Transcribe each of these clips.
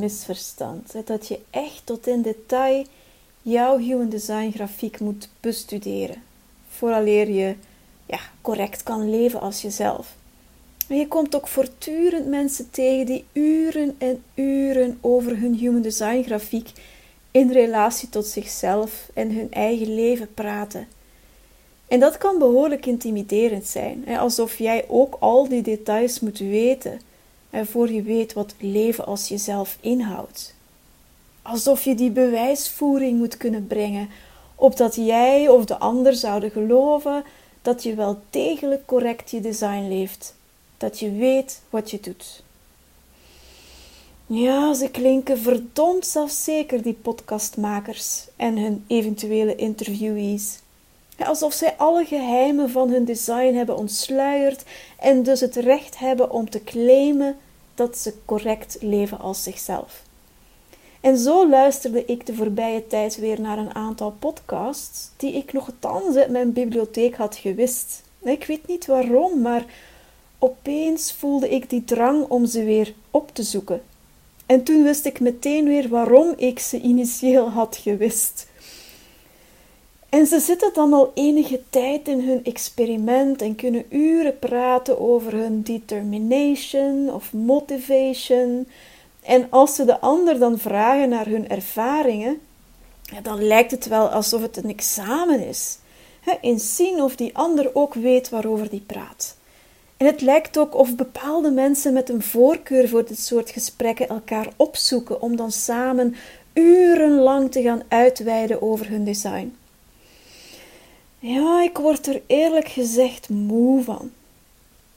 misverstand. Dat je echt tot in detail jouw Human Design grafiek moet bestuderen. Vooraleer je ja, correct kan leven als jezelf. Je komt ook voortdurend mensen tegen die uren en uren over hun Human Design grafiek in relatie tot zichzelf en hun eigen leven praten. En dat kan behoorlijk intimiderend zijn, alsof jij ook al die details moet weten voor je weet wat leven als jezelf inhoudt. Alsof je die bewijsvoering moet kunnen brengen, opdat jij of de ander zouden geloven dat je wel degelijk correct je design leeft, dat je weet wat je doet. Ja, ze klinken verdomd zelfzeker, die podcastmakers en hun eventuele interviewees. Alsof zij alle geheimen van hun design hebben ontsluierd en dus het recht hebben om te claimen dat ze correct leven als zichzelf. En zo luisterde ik de voorbije tijd weer naar een aantal podcasts die ik nog thans uit mijn bibliotheek had gewist. Ik weet niet waarom, maar opeens voelde ik die drang om ze weer op te zoeken. En toen wist ik meteen weer waarom ik ze initieel had gewist. En ze zitten dan al enige tijd in hun experiment en kunnen uren praten over hun determination of motivation. En als ze de ander dan vragen naar hun ervaringen, dan lijkt het wel alsof het een examen is. In zien of die ander ook weet waarover die praat. En het lijkt ook of bepaalde mensen met een voorkeur voor dit soort gesprekken elkaar opzoeken om dan samen urenlang te gaan uitweiden over hun design. Ja, ik word er eerlijk gezegd moe van.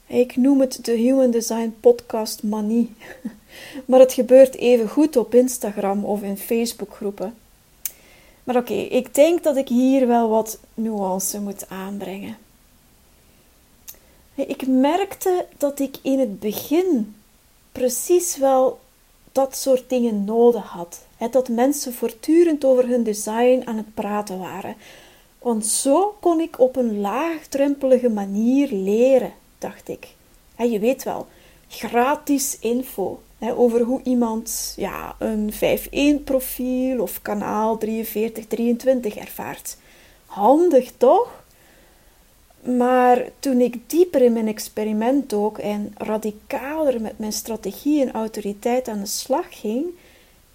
Ik noem het de Human Design Podcast Manie. Maar het gebeurt even goed op Instagram of in Facebookgroepen. Maar oké, ik denk dat ik hier wel wat nuance moet aanbrengen. Ik merkte dat ik in het begin precies wel dat soort dingen nodig had. Dat mensen voortdurend over hun design aan het praten waren. Want zo kon ik op een laagdrempelige manier leren, dacht ik. Je weet wel, gratis info over hoe iemand ja, een 5-1 profiel of kanaal 4323 ervaart. Handig toch? Maar toen ik dieper in mijn experiment ook en radicaler met mijn strategie en autoriteit aan de slag ging,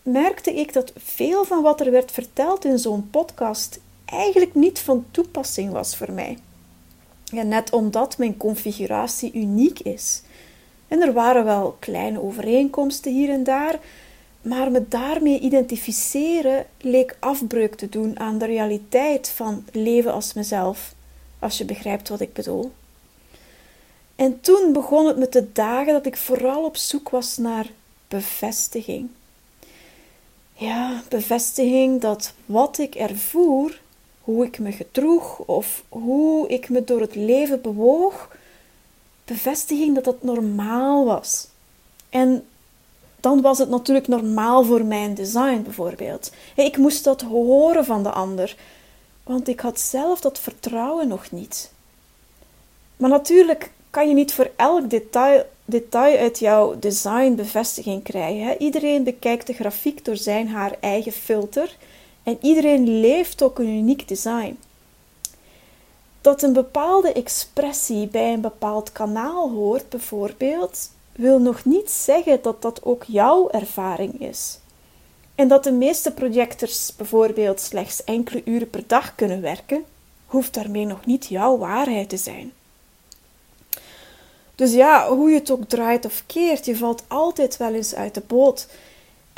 merkte ik dat veel van wat er werd verteld in zo'n podcast eigenlijk niet van toepassing was voor mij. Ja, net omdat mijn configuratie uniek is. En er waren wel kleine overeenkomsten hier en daar, maar me daarmee identificeren leek afbreuk te doen aan de realiteit van leven als mezelf als je begrijpt wat ik bedoel. En toen begon het me te dagen dat ik vooral op zoek was naar bevestiging. Ja, bevestiging dat wat ik ervoer, hoe ik me gedroeg of hoe ik me door het leven bewoog, bevestiging dat dat normaal was. En dan was het natuurlijk normaal voor mijn design bijvoorbeeld. Ik moest dat horen van de ander want ik had zelf dat vertrouwen nog niet. Maar natuurlijk kan je niet voor elk detail, detail uit jouw design bevestiging krijgen. Iedereen bekijkt de grafiek door zijn haar eigen filter en iedereen leeft ook een uniek design. Dat een bepaalde expressie bij een bepaald kanaal hoort, bijvoorbeeld, wil nog niet zeggen dat dat ook jouw ervaring is. En dat de meeste projectors bijvoorbeeld slechts enkele uren per dag kunnen werken, hoeft daarmee nog niet jouw waarheid te zijn. Dus ja, hoe je het ook draait of keert, je valt altijd wel eens uit de boot.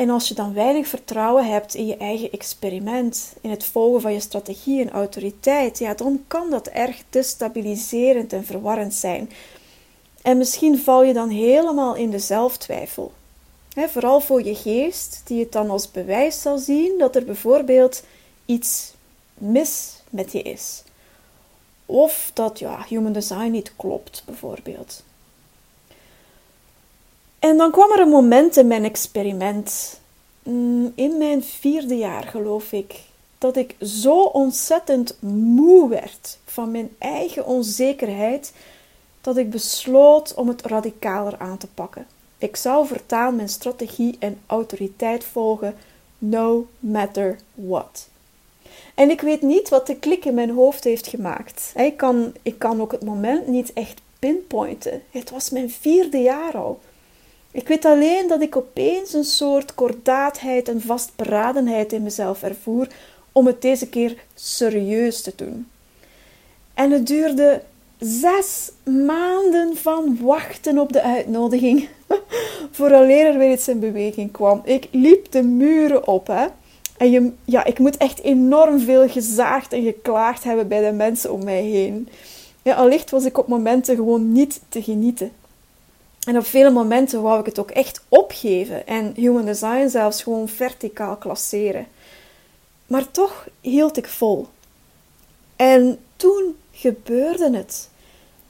En als je dan weinig vertrouwen hebt in je eigen experiment, in het volgen van je strategie en autoriteit, ja, dan kan dat erg destabiliserend en verwarrend zijn. En misschien val je dan helemaal in de zelftwijfel vooral voor je geest, die het dan als bewijs zal zien dat er bijvoorbeeld iets mis met je is. Of dat ja, human design niet klopt, bijvoorbeeld. En dan kwam er een moment in mijn experiment, mm, in mijn vierde jaar geloof ik, dat ik zo ontzettend moe werd van mijn eigen onzekerheid dat ik besloot om het radicaler aan te pakken. Ik zou voortaan mijn strategie en autoriteit volgen, no matter what. En ik weet niet wat de klik in mijn hoofd heeft gemaakt. Ik kan, ik kan ook het moment niet echt pinpointen. Het was mijn vierde jaar al. Ik weet alleen dat ik opeens een soort kordaatheid en vastberadenheid in mezelf ervoer om het deze keer serieus te doen. En het duurde zes maanden van wachten op de uitnodiging. Vooraleer er weer iets in beweging kwam. Ik liep de muren op, hè. En je, ja, ik moet echt enorm veel gezaagd en geklaagd hebben bij de mensen om mij heen. Ja, allicht was ik op momenten gewoon niet te genieten. En op vele momenten wou ik het ook echt opgeven en human design zelfs gewoon verticaal klasseren. Maar toch hield ik vol. En toen gebeurde het.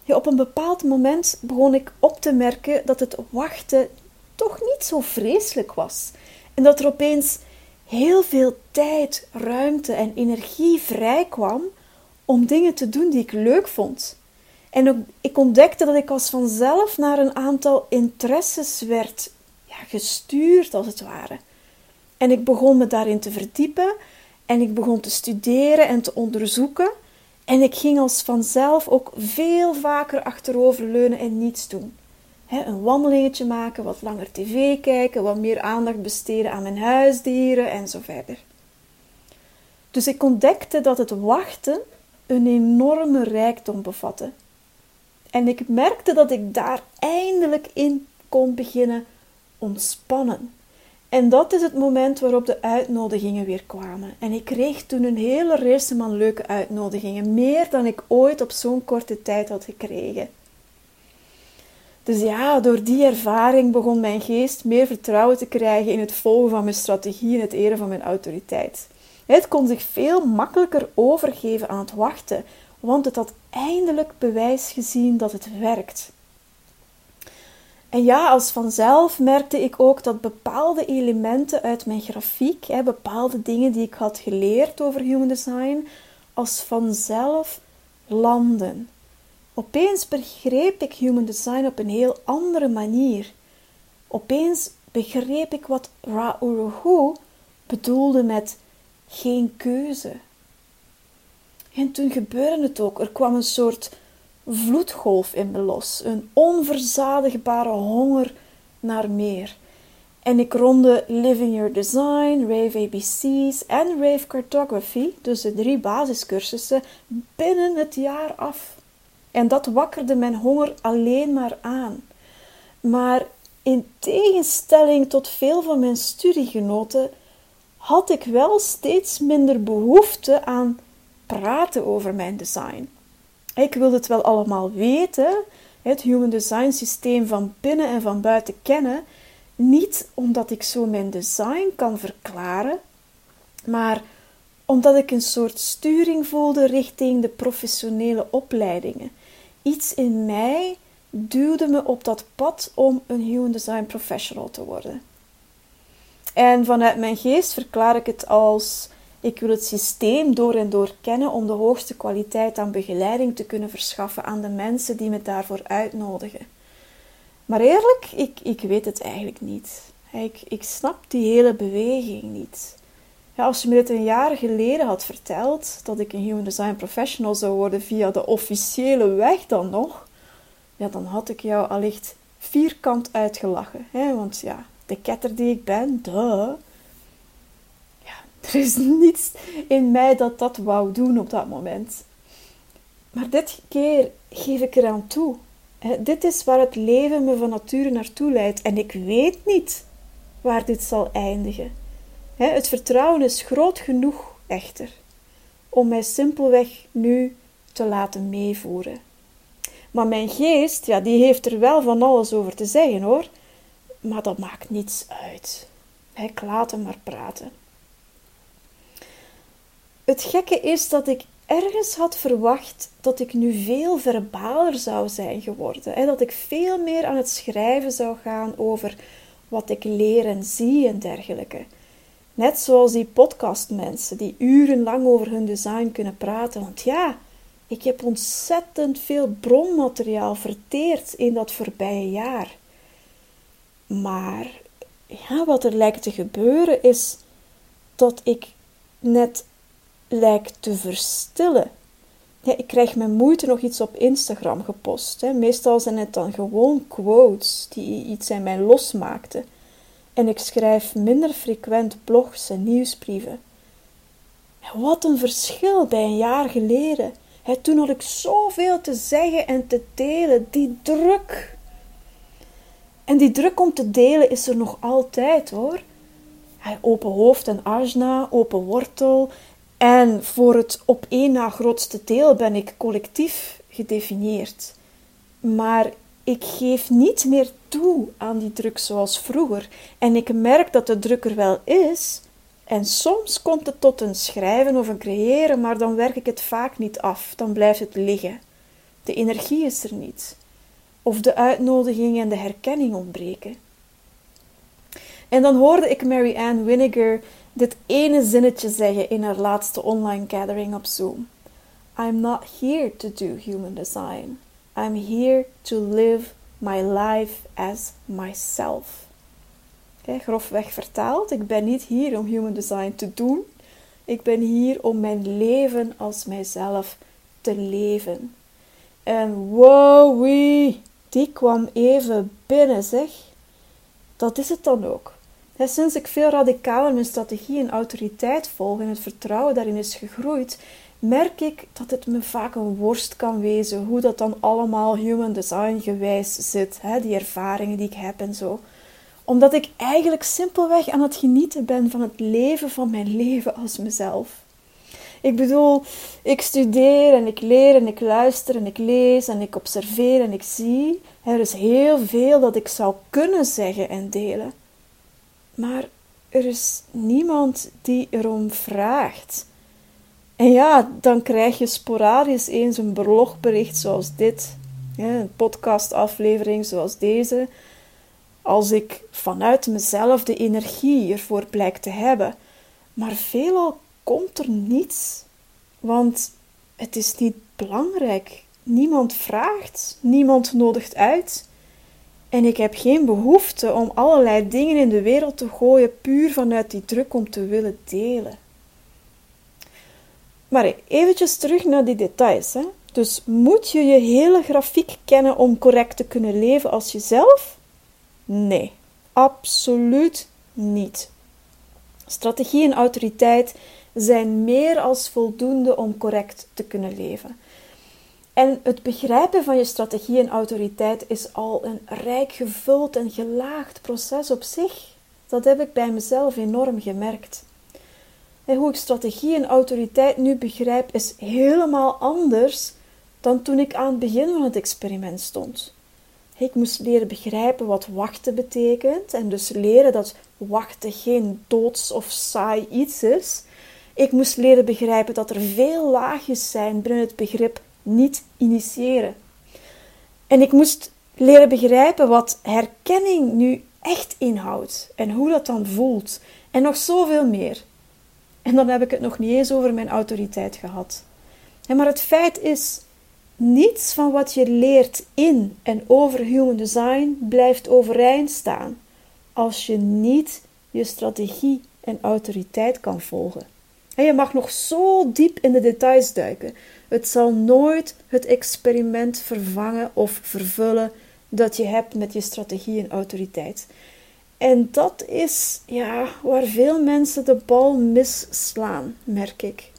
Op een bepaald moment begon ik op te merken dat het wachten toch niet zo vreselijk was. En dat er opeens heel veel tijd, ruimte en energie vrij kwam om dingen te doen die ik leuk vond. En ik ontdekte dat ik als vanzelf naar een aantal interesses werd ja, gestuurd, als het ware. En ik begon me daarin te verdiepen en ik begon te studeren en te onderzoeken. En ik ging als vanzelf ook veel vaker achteroverleunen en niets doen. een wandelingetje maken, wat langer tv kijken, wat meer aandacht besteden aan mijn huisdieren en zo verder. Dus ik ontdekte dat het wachten een enorme rijkdom bevatte. En ik merkte dat ik daar eindelijk in kon beginnen ontspannen. En dat is het moment waarop de uitnodigingen weer kwamen. En ik kreeg toen een hele race van leuke uitnodigingen. Meer dan ik ooit op zo'n korte tijd had gekregen. Dus ja, door die ervaring begon mijn geest meer vertrouwen te krijgen in het volgen van mijn strategie en het eren van mijn autoriteit. Het kon zich veel makkelijker overgeven aan het wachten, want het had eindelijk bewijs gezien dat het werkt. En ja, als vanzelf merkte ik ook dat bepaalde elementen uit mijn grafiek, hè, bepaalde dingen die ik had geleerd over human design, als vanzelf landen. Opeens begreep ik human design op een heel andere manier. Opeens begreep ik wat Ra Uruhu bedoelde met geen keuze. En toen gebeurde het ook. Er kwam een soort vloedgolf in me los. Een onverzadigbare honger naar meer. En ik ronde Living Your Design, Rave ABC's en Rave Cartography, dus de drie basiscursussen, binnen het jaar af. En dat wakkerde mijn honger alleen maar aan. Maar in tegenstelling tot veel van mijn studiegenoten had ik wel steeds minder behoefte aan praten over mijn design. Ik wilde het wel allemaal weten, het human design systeem van binnen en van buiten kennen, niet omdat ik zo mijn design kan verklaren, maar omdat ik een soort sturing voelde richting de professionele opleidingen. Iets in mij duwde me op dat pad om een human design professional te worden. En vanuit mijn geest verklaar ik het als ik wil het systeem door en door kennen om de hoogste kwaliteit aan begeleiding te kunnen verschaffen aan de mensen die me daarvoor uitnodigen. Maar eerlijk, ik, ik weet het eigenlijk niet. Ik, ik snap die hele beweging niet. Als je me dit een jaar geleden had verteld, dat ik een human design professional zou worden via de officiële weg dan nog, ja, dan had ik jou allicht vierkant uitgelachen. Hè? Want ja, de ketter die ik ben, duh. Er is niets in mij dat dat wou doen op dat moment. Maar dit keer geef ik eraan toe. Dit is waar het leven me van nature naartoe leidt en ik weet niet waar dit zal eindigen. Het vertrouwen is groot genoeg echter om mij simpelweg nu te laten meevoeren. Maar mijn geest, ja, die heeft er wel van alles over te zeggen hoor. Maar dat maakt niets uit. Ik laat hem maar praten. Het gekke is dat ik ergens had verwacht dat ik nu veel verbaler zou zijn geworden. Hè? Dat ik veel meer aan het schrijven zou gaan over wat ik leer en zie en dergelijke. Net zoals die podcastmensen die urenlang over hun design kunnen praten. Want ja, ik heb ontzettend veel bronmateriaal verteerd in dat voorbije jaar. Maar ja, wat er lijkt te gebeuren is dat ik net lijk te verstillen. Ja, ik krijg met moeite nog iets op Instagram gepost. Hè. Meestal zijn het dan gewoon quotes die iets in mij losmaakten. En ik schrijf minder frequent blogs en nieuwsbrieven. wat een verschil bij een jaar geleden. toen had ik zoveel te zeggen en te delen. Die druk. En die druk om te delen is er nog altijd hoor. Open hoofd en ajna, open wortel. En voor het op één na grootste deel ben ik collectief gedefinieerd. Maar ik geef niet meer toe aan die druk zoals vroeger. En ik merk dat de druk er wel is. En soms komt het tot een schrijven of een creëren, maar dan werk ik het vaak niet af. Dan blijft het liggen. De energie is er niet. Of de uitnodiging en de herkenning ontbreken. En dan hoorde ik Mary Ann Winnegar dit ene zinnetje zeggen in haar laatste online gathering op Zoom. I'm not here to do human design. I'm here to live my life as myself. Okay, grofweg vertaald, ik ben niet hier om human design te doen. Ik ben hier om mijn leven als mijzelf te leven. En wow, die kwam even binnen, zeg. Dat is het dan ook. Sinds ik veel radicaler mijn strategie en autoriteit volg en het vertrouwen daarin is gegroeid, merk ik dat het me vaak een worst kan wezen hoe dat dan allemaal human design gewijs zit, die ervaringen die ik heb en zo. Omdat ik eigenlijk simpelweg aan het genieten ben van het leven van mijn leven als mezelf. Ik bedoel, ik studeer en ik leer en ik luister en ik lees en ik observeer en ik zie. Er is heel veel dat ik zou kunnen zeggen en delen. Maar er is niemand die erom vraagt. En ja, dan krijg je sporadisch eens een blogbericht zoals dit, een podcastaflevering zoals deze. Als ik vanuit mezelf de energie ervoor blijk te hebben. Maar veelal komt er niets, want het is niet belangrijk. Niemand vraagt, niemand nodigt uit. En ik heb geen behoefte om allerlei dingen in de wereld te gooien puur vanuit die druk om te willen delen. Maar eventjes terug naar die details. Hè. Dus moet je je hele grafiek kennen om correct te kunnen leven als jezelf? Nee, absoluut niet. Strategie en autoriteit zijn meer als voldoende om correct te kunnen leven. En het begrijpen van je strategie en autoriteit is al een rijk gevuld en gelaagd proces op zich. Dat heb ik bij mezelf enorm gemerkt. En hoe ik strategie en autoriteit nu begrijp, is helemaal anders dan toen ik aan het begin van het experiment stond. Ik moest leren begrijpen wat wachten betekent en dus leren dat wachten geen doods of saai iets is. Ik moest leren begrijpen dat er veel laagjes zijn binnen het begrip niet initiëren. En ik moest leren begrijpen wat herkenning nu echt inhoudt en hoe dat dan voelt en nog zoveel meer. En dan heb ik het nog niet eens over mijn autoriteit gehad. maar het feit is, niets van wat je leert in en over human design blijft overeind staan als je niet je strategie en autoriteit kan volgen. En je mag nog zo diep in de details duiken. Het zal nooit het experiment vervangen of vervullen dat je hebt met je strategie en autoriteit. En dat is ja, waar veel mensen de bal misslaan, merk ik.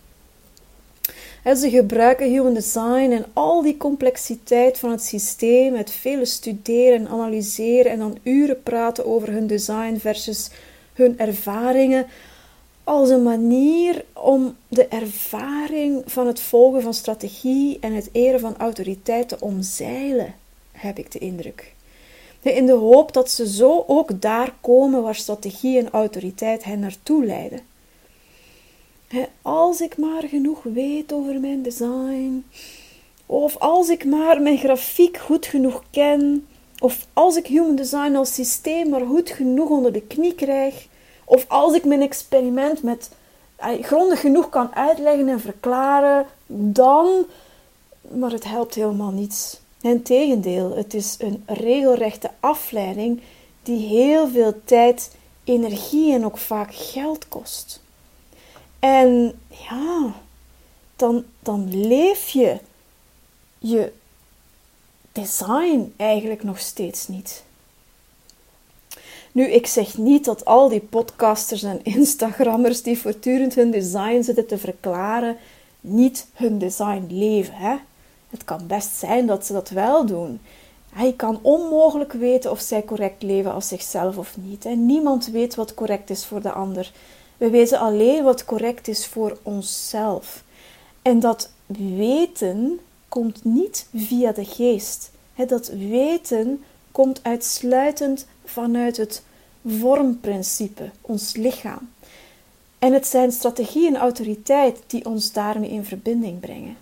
ze gebruiken human design en al die complexiteit van het systeem, het vele studeren, analyseren en dan uren praten over hun design versus hun ervaringen, als een manier om de ervaring van het volgen van strategie en het eren van autoriteit te omzeilen, heb ik de indruk. In de hoop dat ze zo ook daar komen waar strategie en autoriteit hen naartoe leiden. Als ik maar genoeg weet over mijn design, of als ik maar mijn grafiek goed genoeg ken, of als ik human design als systeem maar goed genoeg onder de knie krijg, Of als ik mijn experiment met grondig genoeg kan uitleggen en verklaren, dan. Maar het helpt helemaal niets. Integendeel, het is een regelrechte afleiding die heel veel tijd, energie en ook vaak geld kost. En ja, dan, dan leef je je design eigenlijk nog steeds niet. Nu, ik zeg niet dat al die podcasters en Instagrammers die voortdurend hun design zitten te verklaren, niet hun design leven. Hè? Het kan best zijn dat ze dat wel doen. Je kan onmogelijk weten of zij correct leven als zichzelf of niet. En niemand weet wat correct is voor de ander. We weten alleen wat correct is voor onszelf. En dat weten komt niet via de geest. Dat weten komt uitsluitend vanuit het vormprincipe, ons lichaam. En het zijn strategie en autoriteit die ons daarmee in verbinding brengen.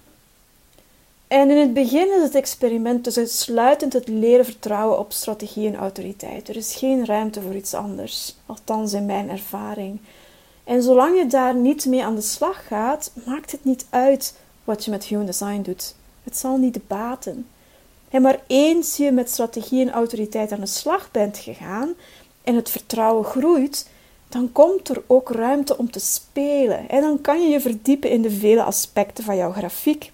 En in het begin is het experiment dus uitsluitend het leren vertrouwen op strategie en autoriteit. Er is geen ruimte voor iets anders, althans in mijn ervaring. En zolang je daar niet mee aan de slag gaat, maakt het niet uit wat je met human design doet. Het zal niet baten. En maar eens je met strategie en autoriteit aan de slag bent gegaan en het vertrouwen groeit, dan komt er ook ruimte om te spelen. En dan kan je je verdiepen in de vele aspecten van jouw grafiek.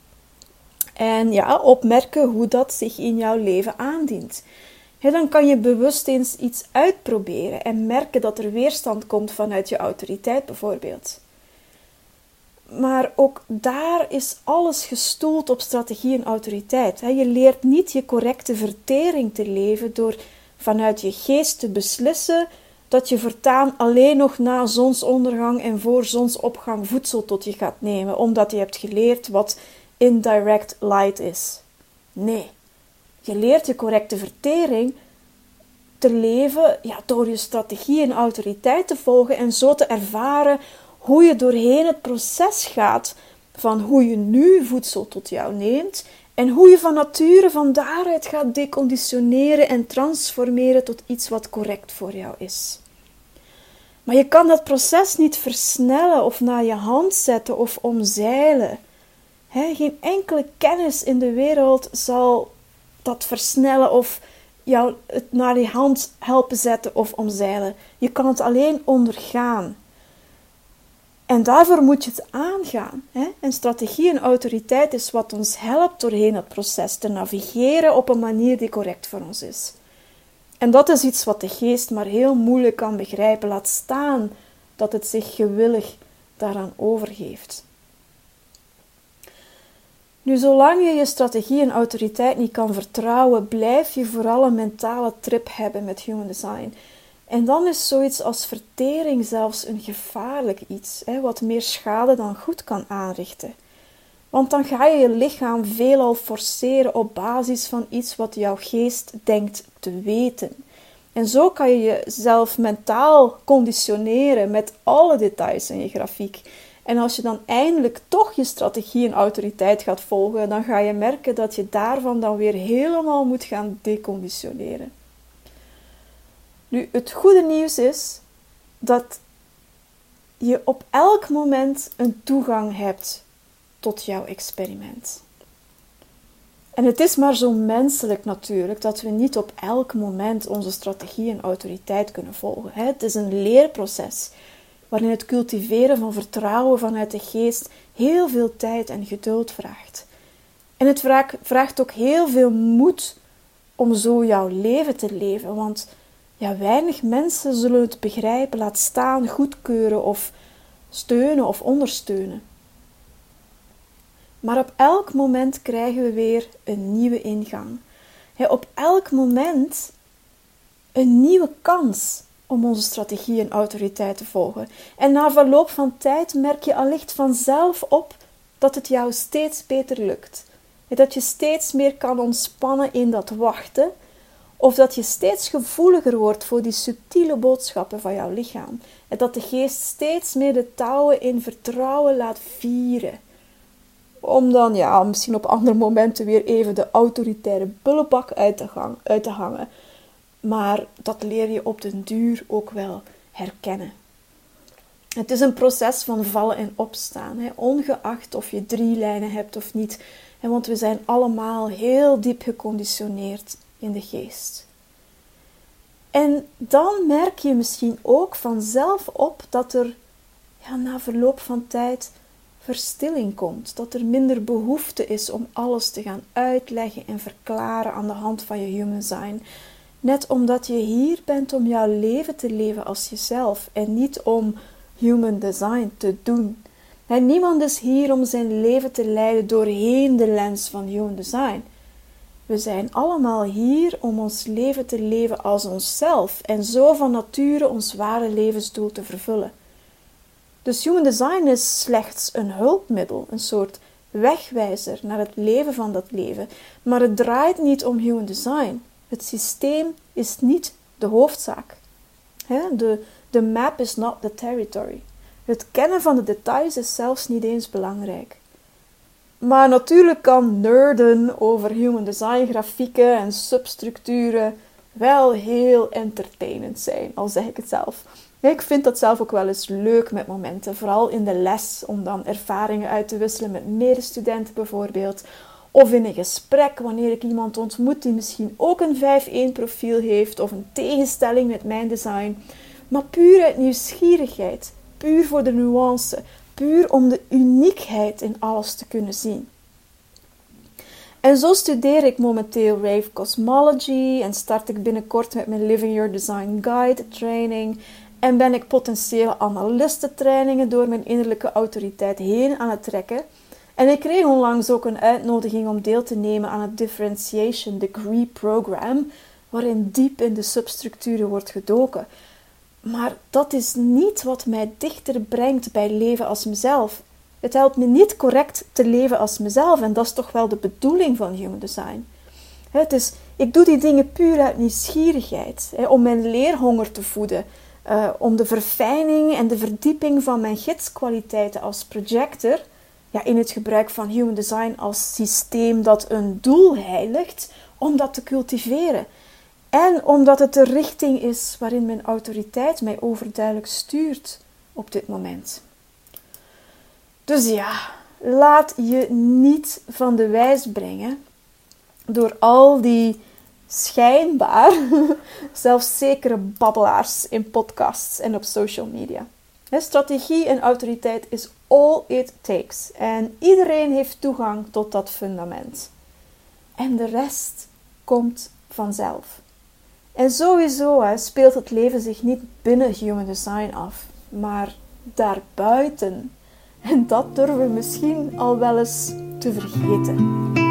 En ja, opmerken hoe dat zich in jouw leven aandient. dan kan je bewust eens iets uitproberen en merken dat er weerstand komt vanuit je autoriteit bijvoorbeeld. Maar ook daar is alles gestoeld op strategie en autoriteit. Je leert niet je correcte vertering te leven door vanuit je geest te beslissen dat je voortaan alleen nog na zonsondergang en voor zonsopgang voedsel tot je gaat nemen, omdat je hebt geleerd wat indirect light is. Nee, je leert je correcte vertering te leven ja, door je strategie en autoriteit te volgen en zo te ervaren hoe je doorheen het proces gaat van hoe je nu voedsel tot jou neemt en hoe je van nature van daaruit gaat deconditioneren en transformeren tot iets wat correct voor jou is. Maar je kan dat proces niet versnellen of naar je hand zetten of omzeilen. geen enkele kennis in de wereld zal dat versnellen of jou het naar je hand helpen zetten of omzeilen. Je kan het alleen ondergaan. En daarvoor moet je het aangaan. Hè? En strategie en autoriteit is wat ons helpt doorheen het proces te navigeren op een manier die correct voor ons is. En dat is iets wat de geest maar heel moeilijk kan begrijpen, laat staan dat het zich gewillig daaraan overgeeft. Nu, zolang je je strategie en autoriteit niet kan vertrouwen, blijf je vooral een mentale trip hebben met human design. En dan is zoiets als vertering zelfs een gevaarlijk iets, hè, wat meer schade dan goed kan aanrichten. Want dan ga je je lichaam veelal forceren op basis van iets wat jouw geest denkt te weten. En zo kan je jezelf mentaal conditioneren met alle details in je grafiek. En als je dan eindelijk toch je strategie en autoriteit gaat volgen, dan ga je merken dat je daarvan dan weer helemaal moet gaan deconditioneren. Nu, het goede nieuws is dat je op elk moment een toegang hebt tot jouw experiment. En het is maar zo menselijk natuurlijk dat we niet op elk moment onze strategie en autoriteit kunnen volgen. Het is een leerproces waarin het cultiveren van vertrouwen vanuit de geest heel veel tijd en geduld vraagt. En het vraagt ook heel veel moed om zo jouw leven te leven, want ja, weinig mensen zullen het begrijpen, laat staan, goedkeuren of steunen of ondersteunen. Maar op elk moment krijgen we weer een nieuwe ingang. op elk moment een nieuwe kans om onze strategie en autoriteit te volgen. En na verloop van tijd merk je allicht vanzelf op dat het jou steeds beter lukt. Dat je steeds meer kan ontspannen in dat wachten of dat je steeds gevoeliger wordt voor die subtiele boodschappen van jouw lichaam. En dat de geest steeds meer de touwen in vertrouwen laat vieren. Om dan, ja, misschien op andere momenten weer even de autoritaire bullenbak uit te, gang, uit te hangen. Maar dat leer je op den duur ook wel herkennen. Het is een proces van vallen en opstaan, hè, ongeacht of je drie lijnen hebt of niet. Want we zijn allemaal heel diep geconditioneerd in de geest. En dan merk je misschien ook vanzelf op dat er ja, na verloop van tijd verstilling komt. Dat er minder behoefte is om alles te gaan uitleggen en verklaren aan de hand van je human design. Net omdat je hier bent om jouw leven te leven als jezelf en niet om human design te doen. En niemand is hier om zijn leven te leiden doorheen de lens van human design. We zijn allemaal hier om ons leven te leven als onszelf en zo van nature ons ware levensdoel te vervullen. Dus human design is slechts een hulpmiddel, een soort wegwijzer naar het leven van dat leven, maar het draait niet om human design. Het systeem is niet de hoofdzaak. De, de map is not the territory. Het kennen van de details is zelfs niet eens belangrijk. Maar natuurlijk kan nerden over human design grafieken en substructuren wel heel entertainend zijn, al zeg ik het zelf. Ik vind dat zelf ook wel eens leuk met momenten, vooral in de les, om dan ervaringen uit te wisselen met medestudenten bijvoorbeeld. Of in een gesprek wanneer ik iemand ontmoet die misschien ook een 5-1 profiel heeft of een tegenstelling met mijn design. Maar puur uit nieuwsgierigheid, puur voor de nuance, puur om de uniekheid in alles te kunnen zien. En zo studeer ik momenteel Rave Cosmology en start ik binnenkort met mijn Living Your Design Guide training. En ben ik potentiële analistentrainingen door mijn innerlijke autoriteit heen aan het trekken. En ik kreeg onlangs ook een uitnodiging om deel te nemen aan het Differentiation Degree Program, waarin diep in de substructuren wordt gedoken. Maar dat is niet wat mij dichter brengt bij leven als mezelf. Het helpt me niet correct te leven als mezelf en dat is toch wel de bedoeling van human design. Het is, ik doe die dingen puur uit nieuwsgierigheid, om mijn leerhonger te voeden, eh, om de verfijning en de verdieping van mijn gidskwaliteiten als projector, ja, in het gebruik van human design als systeem dat een doel heiligt, om dat te cultiveren. En omdat het de richting is waarin mijn autoriteit mij overduidelijk stuurt op dit moment. Dus ja, laat je niet van de wijs brengen door al die schijnbaar zelfzekere babbelaars in podcasts en op social media. strategie en autoriteit is all it takes. En iedereen heeft toegang tot dat fundament. En de rest komt vanzelf. En sowieso hè, speelt het leven zich niet binnen human design af, maar daarbuiten. En dat durven we misschien al wel eens te vergeten.